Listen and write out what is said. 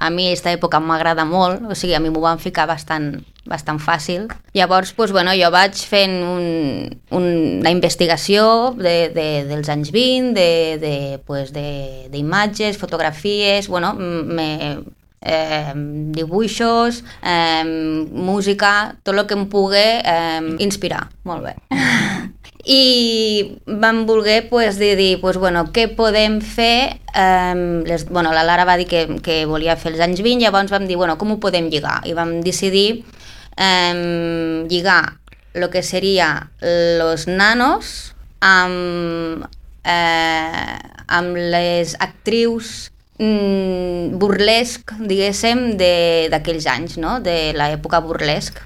a mi aquesta època m'agrada molt, o sigui, a mi m'ho van ficar bastant, bastant fàcil. Llavors, doncs, bueno, jo vaig fent un, un, una investigació de, de, dels anys 20, de, de, pues, de, d'imatges, fotografies, bueno, me, eh, dibuixos, eh, música, tot el que em pugui eh, inspirar. Molt bé. I vam voler pues, dir, dir pues, bueno, què podem fer eh, les, bueno, la Lara va dir que, que volia fer els anys 20 llavors vam dir, bueno, com ho podem lligar i vam decidir eh, lligar el que seria los nanos amb, eh, amb les actrius mm, burlesc, diguéssim, d'aquells anys, no? de l'època burlesc.